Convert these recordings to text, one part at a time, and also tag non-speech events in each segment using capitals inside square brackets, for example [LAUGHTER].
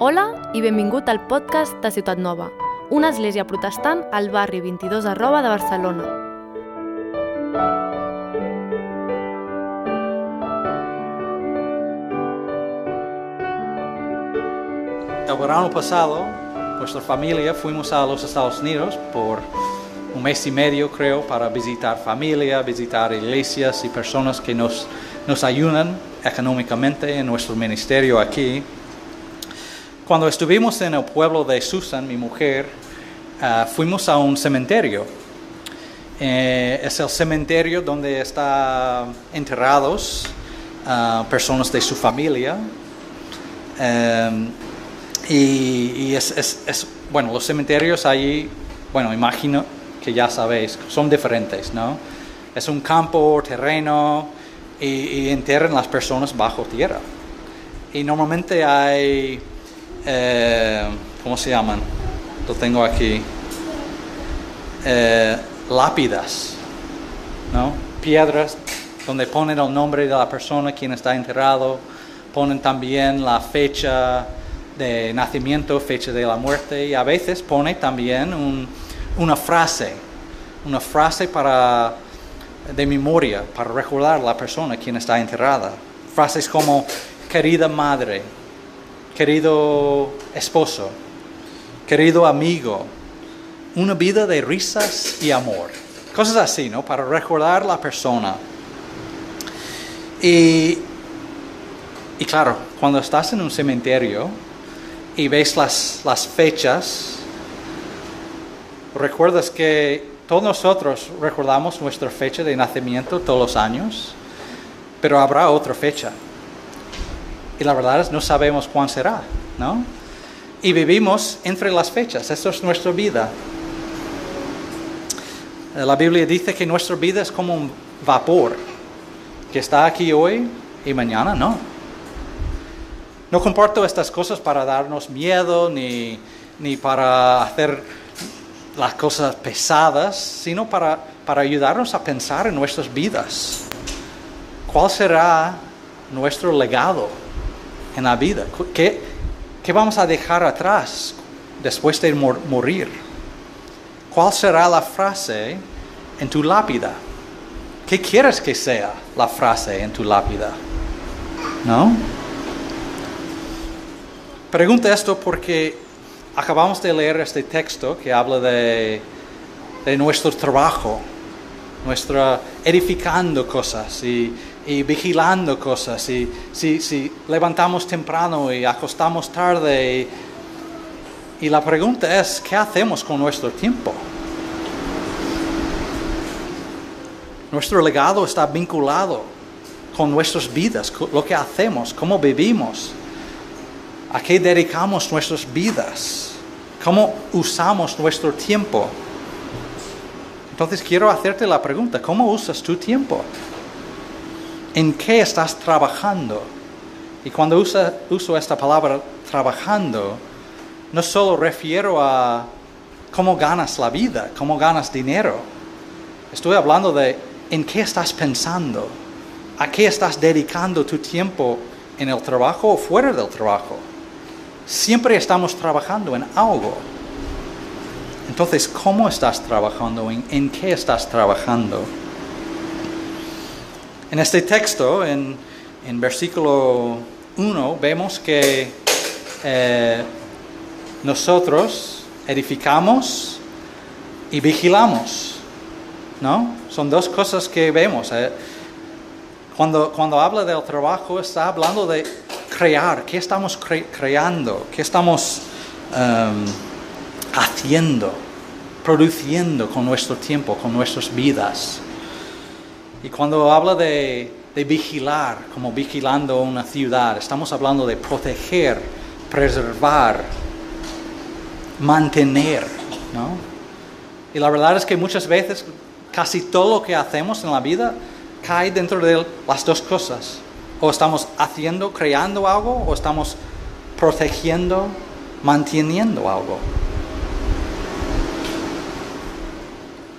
Hola i benvingut al podcast de Ciutat Nova, una església protestant al barri 22 arroba de Barcelona. El verano pasado, nuestra familia fuimos a los Estados Unidos por un mes y medio, creo, para visitar familia, visitar iglesias y personas que nos, nos ayudan económicamente en nuestro ministerio aquí. Cuando estuvimos en el pueblo de Susan, mi mujer, uh, fuimos a un cementerio. Eh, es el cementerio donde están enterrados uh, personas de su familia. Um, y, y es, es, es, bueno, los cementerios allí, bueno, imagino que ya sabéis, son diferentes, ¿no? Es un campo, terreno, y, y enterran las personas bajo tierra. Y normalmente hay, eh, ¿cómo se llaman? Lo tengo aquí. Eh, lápidas, ¿no? Piedras donde ponen el nombre de la persona, quien está enterrado, ponen también la fecha de nacimiento, fecha de la muerte y a veces pone también un, una frase, una frase para, de memoria, para recordar a la persona quien está enterrada. Frases como querida madre, querido esposo, querido amigo, una vida de risas y amor. Cosas así, ¿no? Para recordar la persona. Y, y claro, cuando estás en un cementerio, y ves las, las fechas, recuerdas que todos nosotros recordamos nuestra fecha de nacimiento todos los años, pero habrá otra fecha. Y la verdad es no sabemos cuán será, ¿no? Y vivimos entre las fechas, eso es nuestra vida. La Biblia dice que nuestra vida es como un vapor, que está aquí hoy y mañana no. No comparto estas cosas para darnos miedo ni, ni para hacer las cosas pesadas, sino para, para ayudarnos a pensar en nuestras vidas. ¿Cuál será nuestro legado en la vida? ¿Qué, qué vamos a dejar atrás después de mor morir? ¿Cuál será la frase en tu lápida? ¿Qué quieres que sea la frase en tu lápida? ¿No? Pregunta esto porque acabamos de leer este texto que habla de, de nuestro trabajo, nuestra edificando cosas y, y vigilando cosas. Y si, si, levantamos temprano y acostamos tarde. Y, y la pregunta es, ¿qué hacemos con nuestro tiempo? Nuestro legado está vinculado con nuestras vidas, con lo que hacemos, cómo vivimos. ¿A qué dedicamos nuestras vidas? ¿Cómo usamos nuestro tiempo? Entonces quiero hacerte la pregunta, ¿cómo usas tu tiempo? ¿En qué estás trabajando? Y cuando uso esta palabra trabajando, no solo refiero a cómo ganas la vida, cómo ganas dinero. Estoy hablando de en qué estás pensando, a qué estás dedicando tu tiempo en el trabajo o fuera del trabajo. Siempre estamos trabajando en algo. Entonces, ¿cómo estás trabajando? ¿En, en qué estás trabajando? En este texto, en, en versículo 1, vemos que eh, nosotros edificamos y vigilamos. ¿No? Son dos cosas que vemos. Eh. Cuando, cuando habla del trabajo, está hablando de crear, qué estamos cre creando, qué estamos um, haciendo, produciendo con nuestro tiempo, con nuestras vidas. Y cuando habla de, vigilar, como vigilando una ciudad, estamos hablando de proteger, preservar, mantener, ¿no? Y la verdad es que muchas veces casi todo lo que hacemos en la vida cae dentro de las dos cosas. O estamos haciendo, creando algo, o estamos protegiendo, manteniendo algo.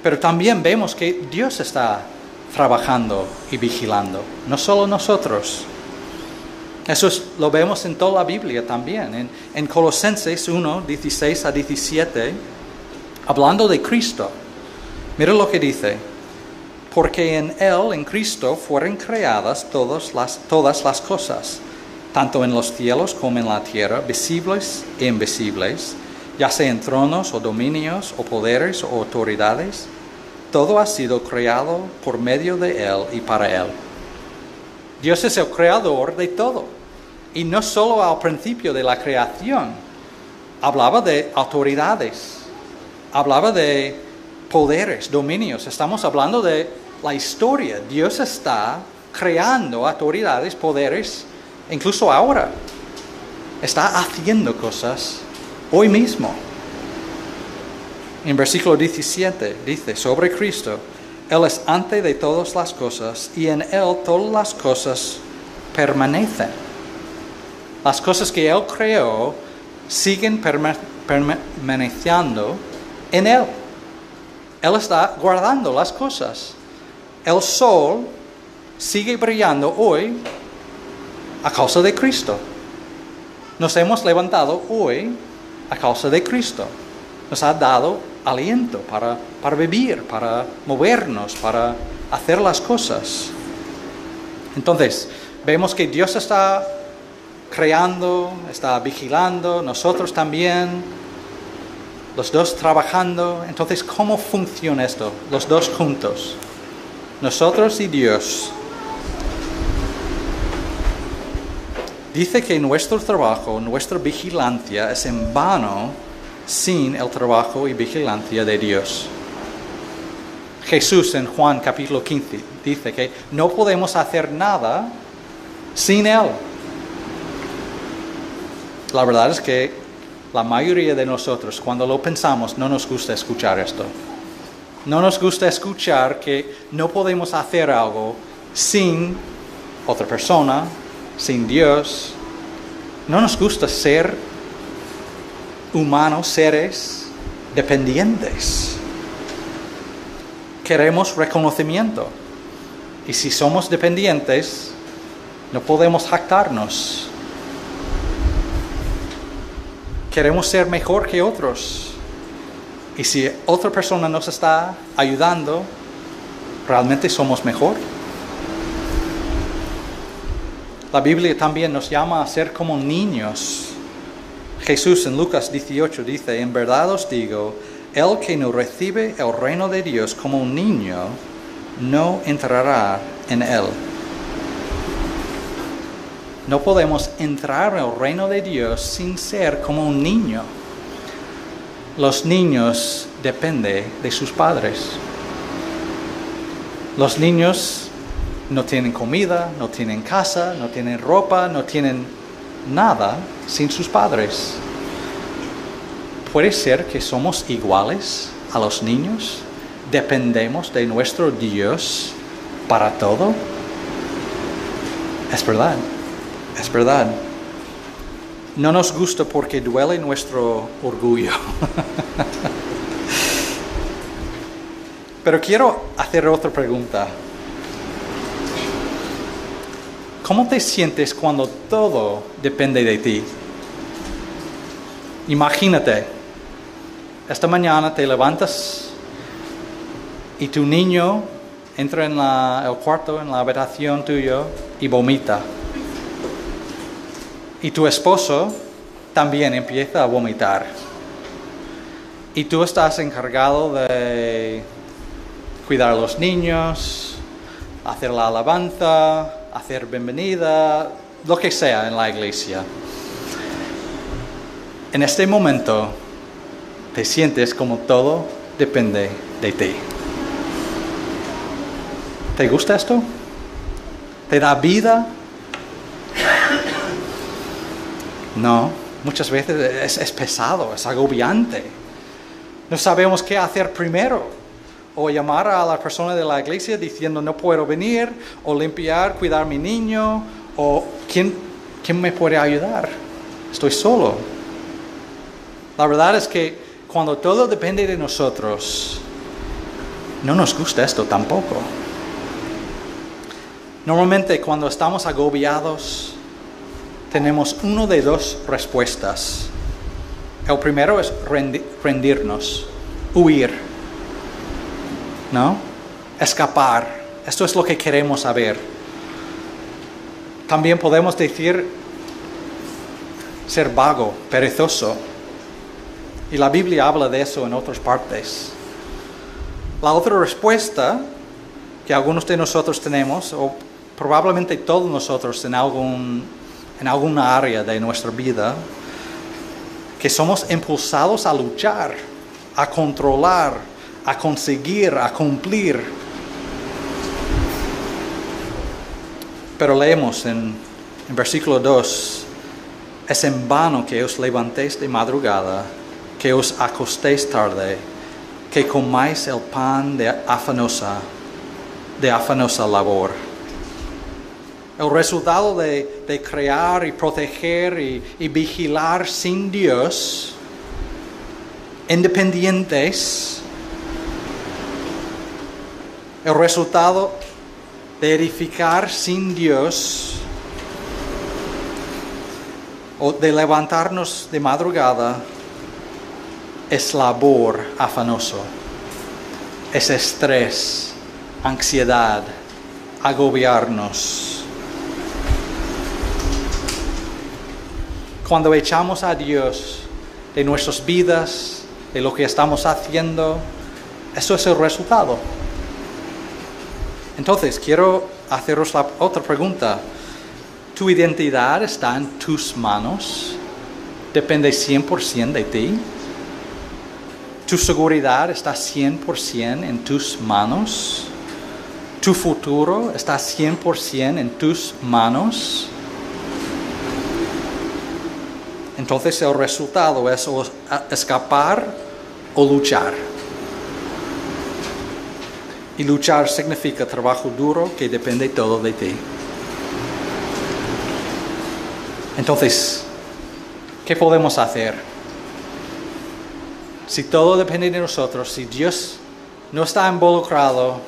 Pero también vemos que Dios está trabajando y vigilando, no solo nosotros. Eso es- lo vemos en toda la Biblia también. En, en Colosenses 1, 16 a 17, hablando de Cristo. Mira lo que dice. Porque en Él, en Cristo, fueron creadas todas las, todas las cosas, tanto en los cielos como en la tierra, visibles e invisibles, ya sean tronos o dominios o poderes o autoridades. Todo ha sido creado por medio de Él y para Él. Dios es el creador de todo. Y no solo al principio de la creación, hablaba de autoridades, hablaba de poderes, dominios. Estamos hablando de la historia. Dios está creando autoridades, poderes, incluso ahora. Está haciendo cosas hoy mismo. En versículo 17 dice, sobre Cristo, Él es antes de todas las cosas y en Él todas las cosas permanecen. Las cosas que Él creó siguen perma- permaneciendo en Él. Él está guardando las cosas. El sol sigue brillando hoy a causa de Cristo. Nos hemos levantado hoy a causa de Cristo. Nos ha dado aliento para, para vivir, para movernos, para hacer las cosas. Entonces, vemos que Dios está creando, está vigilando, nosotros también, los dos trabajando. Entonces, ¿cómo funciona esto? Los dos juntos. Nosotros y Dios. Dice que nuestro trabajo, nuestra vigilancia es en vano sin el trabajo y vigilancia de Dios. Jesús en Juan capítulo 15 dice que no podemos hacer nada sin Él. La verdad es que la mayoría de nosotros, cuando lo pensamos, no nos gusta escuchar esto. No nos gusta escuchar que no podemos hacer algo sin otra persona, sin Dios. No nos gusta ser humanos, seres dependientes. Queremos reconocimiento. Y si somos dependientes, no podemos jactarnos. Queremos ser mejor que otros. Y si otra persona nos está ayudando, ¿realmente somos mejor? La Biblia también nos llama a ser como niños. Jesús en Lucas 18 dice, en verdad os digo, el que no recibe el reino de Dios como un niño, no entrará en él. No podemos entrar en el reino de Dios sin ser como un niño. Los niños dependen de sus padres. Los niños no tienen comida, no tienen casa, no tienen ropa, no tienen nada sin sus padres. ¿Puede ser que somos iguales a los niños? ¿Dependemos de nuestro Dios para todo? Es verdad, es verdad. No nos gusta porque duele nuestro orgullo. [LAUGHS] Pero quiero hacer otra pregunta. ¿Cómo te sientes cuando todo depende de ti? Imagínate, esta mañana te levantas y tu niño entra en el cuarto, en la habitación tuyo y vomita. Y tu esposo también empieza a vomitar. Y tú estás encargado de cuidar a los niños, hacer la alabanza, hacer bienvenida, lo que sea en la iglesia. En este momento te sientes como todo depende de ti. ¿Te gusta esto? ¿Te da vida? No, muchas veces es, es pesado, es agobiante. No sabemos qué hacer primero. O llamar a la persona de la iglesia diciendo no puedo venir, o limpiar, cuidar a mi niño, o ¿quién, quién me puede ayudar? Estoy solo. La verdad es que cuando todo depende de nosotros, no nos gusta esto tampoco. Normalmente cuando estamos agobiados, tenemos uno de dos respuestas. El primero es rendi- rendirnos, huir, ¿no? Escapar. Esto es lo que queremos saber. También podemos decir ser vago, perezoso. Y la Biblia habla de eso en otras partes. La otra respuesta que algunos de nosotros tenemos, o probablemente todos nosotros en, algún, en alguna área de nuestra vida, que somos impulsados a luchar, a controlar, a conseguir, a cumplir. Pero leemos en, en versículo 2, es en vano que os levantéis de madrugada, que os acostéis tarde, que comáis el pan de afanosa, de afanosa labor. El resultado de, de crear y proteger y, y vigilar sin Dios, independientes, el resultado de edificar sin Dios o de levantarnos de madrugada es labor afanoso, es estrés, ansiedad, agobiarnos. Cuando echamos a Dios de nuestras vidas, de lo que estamos haciendo, eso es el resultado. Entonces, quiero haceros la otra pregunta. ¿Tu identidad está en tus manos? ¿Depende 100% de ti? ¿Tu seguridad está 100% en tus manos? ¿Tu futuro está 100% en tus manos? Entonces el resultado es escapar o luchar. Y luchar significa trabajo duro que depende todo de ti. Entonces, ¿qué podemos hacer? Si todo depende de nosotros, si Dios no está involucrado,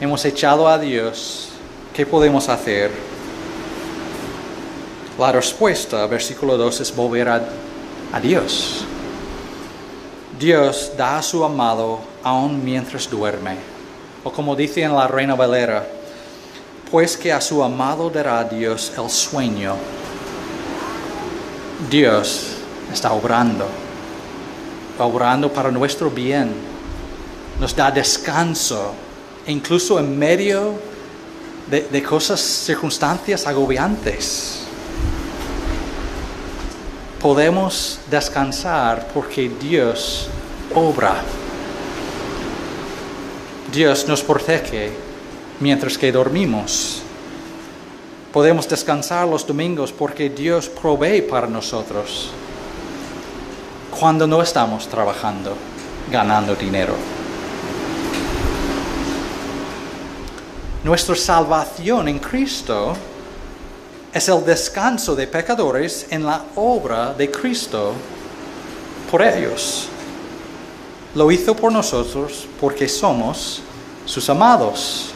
hemos echado a Dios, ¿qué podemos hacer? La respuesta, versículo 2, es volver a, a Dios. Dios da a su amado aun mientras duerme. O como dice en la Reina Valera, pues que a su amado dará Dios el sueño. Dios está obrando, obrando para nuestro bien. Nos da descanso, incluso en medio de cosas, circunstancias agobiantes. Podemos descansar porque Dios obra. Dios nos protege mientras que dormimos. Podemos descansar los domingos porque Dios provee para nosotros cuando no estamos trabajando, ganando dinero. Nuestra salvación en Cristo es el descanso de pecadores en la obra de Cristo por ellos. Lo hizo por nosotros porque somos sus amados.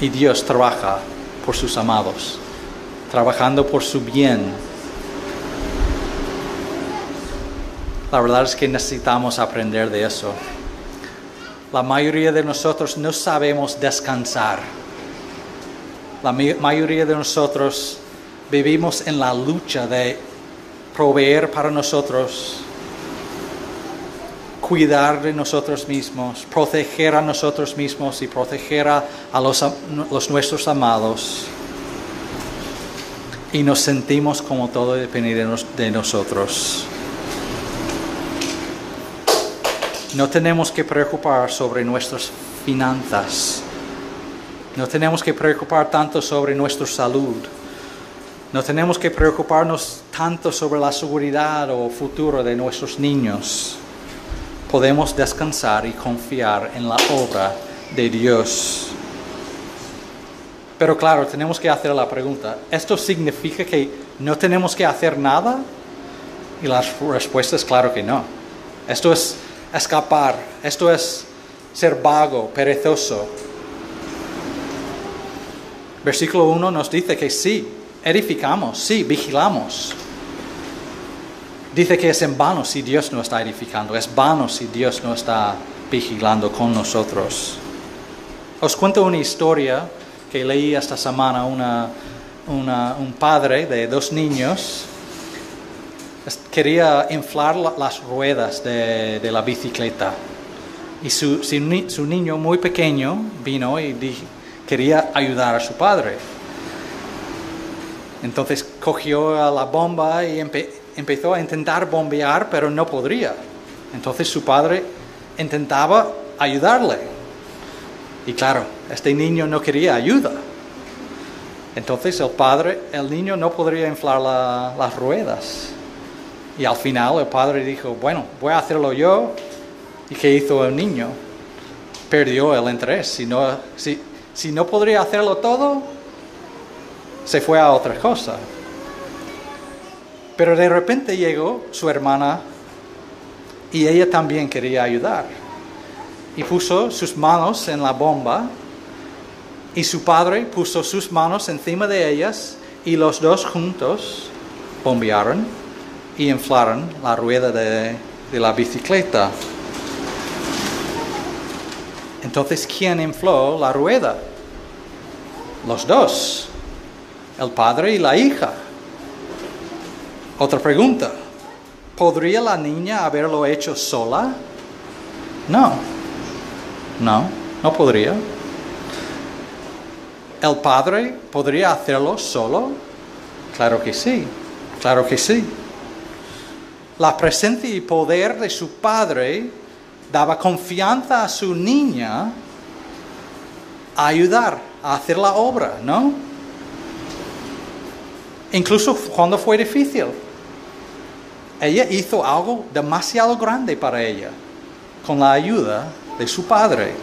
Y Dios trabaja por sus amados, trabajando por su bien. La verdad es que necesitamos aprender de eso. La mayoría de nosotros no sabemos descansar. La mayoría de nosotros vivimos en la lucha de proveer para nosotros, cuidar de nosotros mismos, proteger a nosotros mismos y proteger a, los, nuestros amados. Y nos sentimos como todo depende de, de nosotros. No tenemos que preocupar sobre nuestras finanzas. No tenemos que preocupar tanto sobre nuestra salud. No tenemos que preocuparnos tanto sobre la seguridad o futuro de nuestros niños. Podemos descansar y confiar en la obra de Dios. Pero claro, tenemos que hacer la pregunta, ¿esto significa que no tenemos que hacer nada? Y la respuesta es claro que no. Esto es escapar, esto es ser vago, perezoso. Versículo 1 nos dice que sí, edificamos, sí, vigilamos. Dice que es en vano si Dios no está edificando, es vano si Dios no está vigilando con nosotros. Os cuento una historia que leí esta semana, un padre de dos niños quería inflar las ruedas de, la bicicleta. Y su, su, niño muy pequeño vino y quería ayudar a su padre. Entonces cogió la bomba y empezó a intentar bombear, pero no podría. Entonces su padre intentaba ayudarle. Y claro, este niño no quería ayuda. Entonces el padre, el niño no podría inflar las ruedas. Y al final el padre dijo, bueno, voy a hacerlo yo. ¿Y qué hizo el niño? Perdió el interés. Si no, si, si no podría hacerlo todo, se fue a otra cosa. Pero de repente llegó su hermana y ella también quería ayudar. Y puso sus manos en la bomba y su padre puso sus manos encima de ellas y los dos juntos bombearon y inflaron la rueda de, la bicicleta. Entonces, ¿quién infló la rueda? Los dos, el padre y la hija. Otra pregunta, ¿podría la niña haberlo hecho sola? No, no, no podría. ¿El padre podría hacerlo solo? Claro que sí, claro que sí. La presencia y poder de su padre daba confianza a su niña a ayudar a hacer la obra, ¿no? Incluso cuando fue difícil. Ella hizo algo demasiado grande para ella con la ayuda de su padre.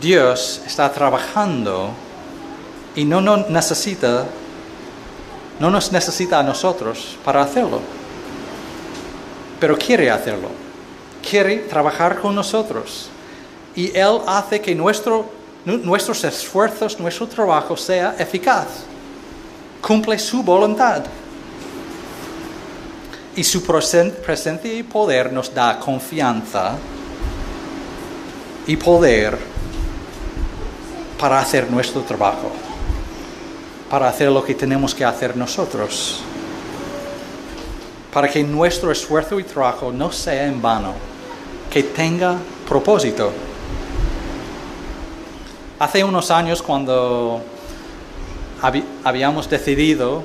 Dios está trabajando y no nos necesita, no nos necesita a nosotros para hacerlo. Pero quiere hacerlo. Quiere trabajar con nosotros. Y Él hace que nuestro, nuestros esfuerzos, nuestro trabajo sea eficaz. Cumple su voluntad. Y su presencia y poder nos da confianza y poder para hacer nuestro trabajo, para hacer lo que tenemos que hacer nosotros, para que nuestro esfuerzo y trabajo no sea en vano, que tenga propósito. Hace unos años cuando habíamos decidido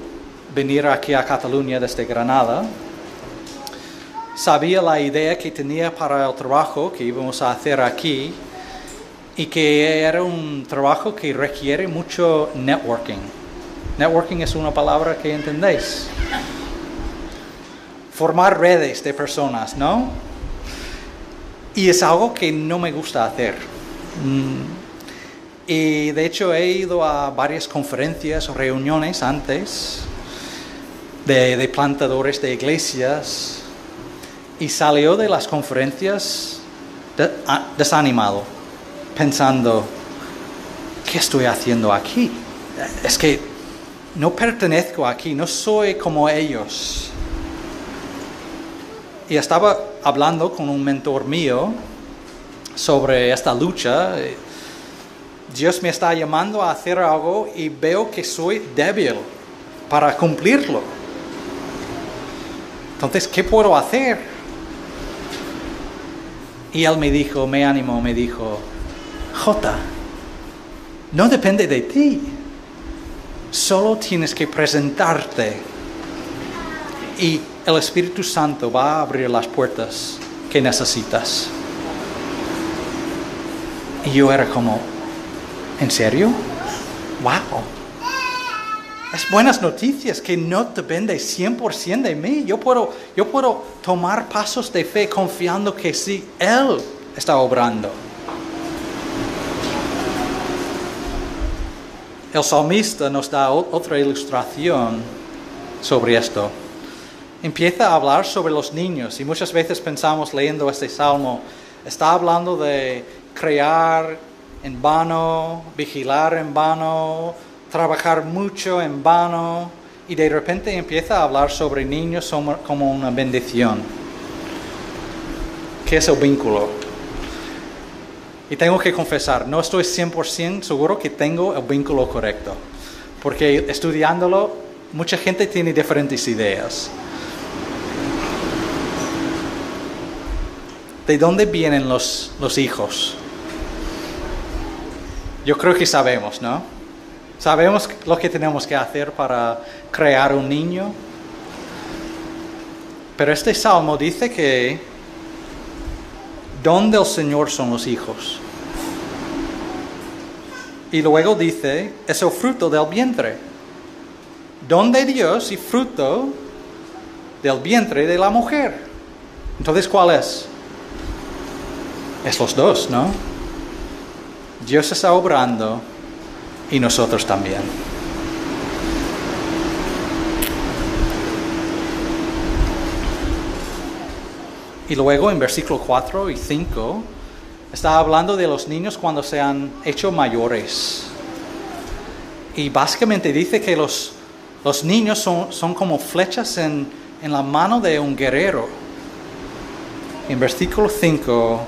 venir aquí a Cataluña desde Granada, sabía la idea que tenía para el trabajo que íbamos a hacer aquí y que era un trabajo que requiere mucho networking. Networking es una palabra que entendéis. Formar redes de personas, ¿no? Y es algo que no me gusta hacer. Y de hecho he ido a varias conferencias o reuniones antes de, de plantadores de iglesias y salió de las conferencias ah, desanimado pensando, ¿qué estoy haciendo aquí? Es que no pertenezco aquí, no soy como ellos. Y estaba hablando con un mentor mío sobre esta lucha. Dios me está llamando a hacer algo y veo que soy débil para cumplirlo. Entonces, ¿qué puedo hacer? Y él me dijo, me animó, me dijo, J, no depende de ti. Solo tienes que presentarte y el Espíritu Santo va a abrir las puertas que necesitas. Y yo era como, ¿en serio? ¡Wow! Es buenas noticias que no depende 100% de mí. Yo puedo, yo puedo tomar pasos de fe confiando que sí, Él está obrando. El salmista nos da otra ilustración sobre esto. Empieza a hablar sobre los niños y muchas veces pensamos leyendo este salmo, está hablando de crear en vano, vigilar en vano, trabajar mucho en vano y de repente empieza a hablar sobre niños como una bendición. ¿Qué es el vínculo? Y tengo que confesar, no estoy 100% seguro que tengo el vínculo correcto, porque estudiándolo mucha gente tiene diferentes ideas. ¿De dónde vienen los, los hijos? Yo creo que sabemos, ¿no? Sabemos lo que tenemos que hacer para crear un niño. Pero este salmo dice que don del Señor son los hijos. Y luego dice, es el fruto del vientre. Don de Dios y fruto del vientre de la mujer. Entonces, ¿cuál es? Es los dos, ¿no? Dios está obrando y nosotros también. Y luego en versículo 4 y 5 está hablando de los niños cuando se han hecho mayores. Y básicamente dice que los, los niños son, son como flechas en, en la mano de un guerrero. En versículo 5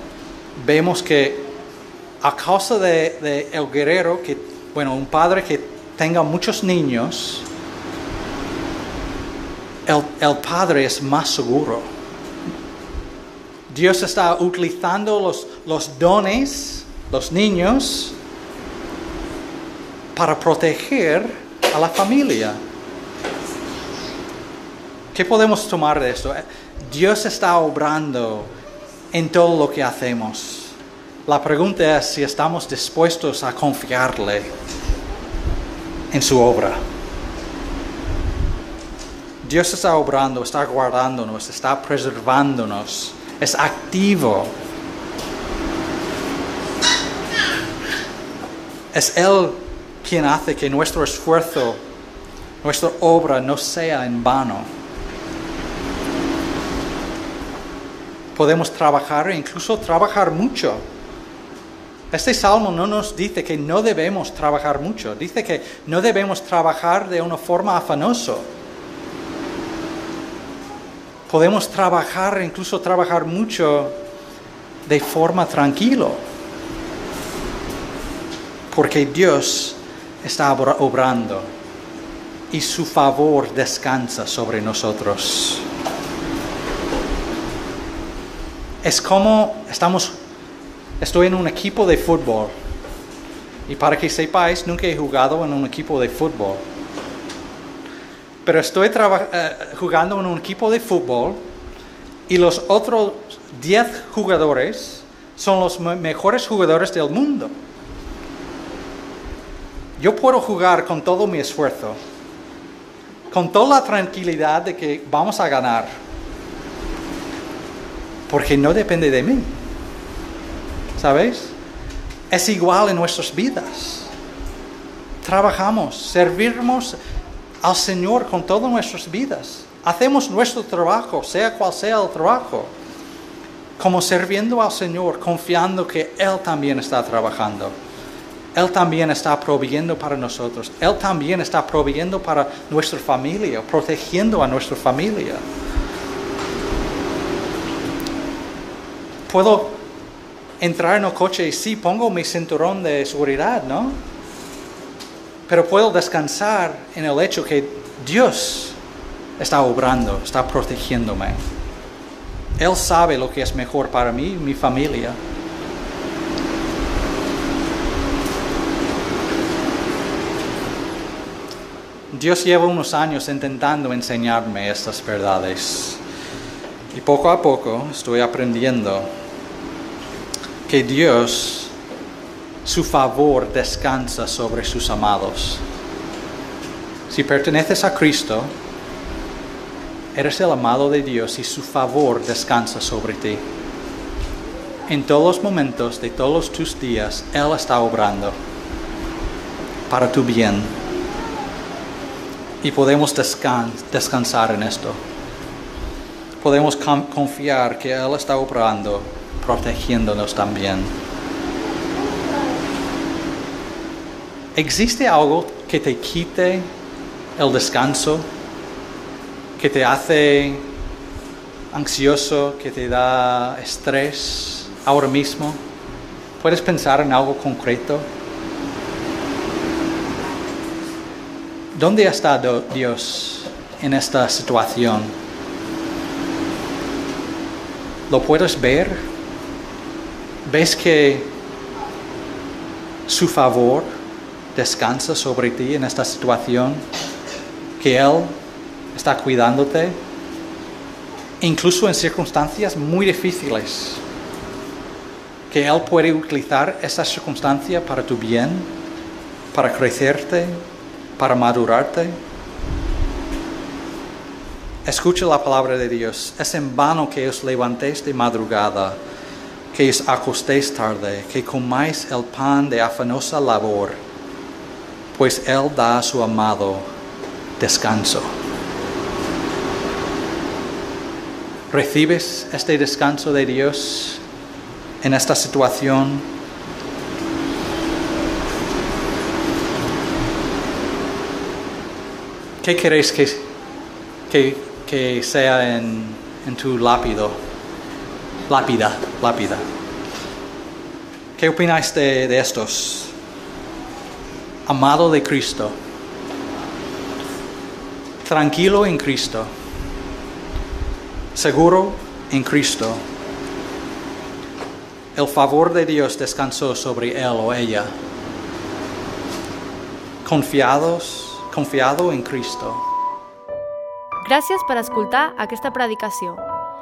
vemos que a causa de, el guerrero, que, bueno, un padre que tenga muchos niños, el, padre es más seguro. Dios está utilizando los, los dones, los niños, para proteger a la familia. ¿Qué podemos tomar de esto? Dios está obrando en todo lo que hacemos. La pregunta es si estamos dispuestos a confiarle en su obra. Dios está obrando, está guardándonos, está preservándonos, es activo. Es Él quien hace que nuestro esfuerzo, nuestra obra no sea en vano. Podemos trabajar e incluso trabajar mucho este salmo no nos dice que no debemos trabajar mucho, dice que no debemos trabajar de una forma afanoso. Podemos trabajar, incluso trabajar mucho de forma tranquilo, porque Dios está obrando y su favor descansa sobre nosotros. Es como estamos Estoy en un equipo de fútbol. Y para que sepáis, nunca he jugado en un equipo de fútbol. Pero estoy eh, jugando en un equipo de fútbol y los otros 10 jugadores son los mejores jugadores del mundo. Yo puedo jugar con todo mi esfuerzo, con toda la tranquilidad de que vamos a ganar, porque no depende de mí. ¿Sabéis? Es igual en nuestras vidas. Trabajamos, servimos al Señor con todas nuestras vidas. Hacemos nuestro trabajo, sea cual sea el trabajo, como sirviendo al Señor, confiando que Él también está trabajando. Él también está proveyendo para nosotros. Él también está proveyendo para nuestra familia, protegiendo a nuestra familia. Puedo entrar en el coche y sí, pongo mi cinturón de seguridad, ¿no? Pero puedo descansar en el hecho que Dios está obrando, está protegiéndome. Él sabe lo que es mejor para mí y mi familia. Dios lleva unos años intentando enseñarme estas verdades y poco a poco estoy aprendiendo que Dios, su favor descansa sobre sus amados. Si perteneces a Cristo, eres el amado de Dios y su favor descansa sobre ti. En todos los momentos de todos tus días, Él está obrando para tu bien. Y podemos descansar en esto. Podemos confiar que Él está obrando protegiéndonos también. ¿Existe algo que te quite el descanso, que te hace ansioso, que te da estrés ahora mismo? ¿Puedes pensar en algo concreto? ¿Dónde está Dios en esta situación? ¿Lo puedes ver? ¿Ves que su favor descansa sobre ti en esta situación? ¿Que Él está cuidándote? Incluso en circunstancias muy difíciles. Que Él puede utilizar esa circunstancia para tu bien, para crecerte, para madurarte. Escucha la palabra de Dios. Es en vano que os levantéis de madrugada, que os acostéis tarde, que comáis el pan de afanosa labor, pues Él da a su amado descanso. ¿Recibes este descanso de Dios en esta situación? ¿Qué queréis que, que, que sea en, tu lápido? Lápida, lápida. ¿Qué opináis de, de estos? Amado de Cristo. Tranquilo en Cristo. Seguro en Cristo. El favor de Dios descansó sobre él o ella. Confiados confiado en Cristo. Gràcies per escoltar aquesta predicació.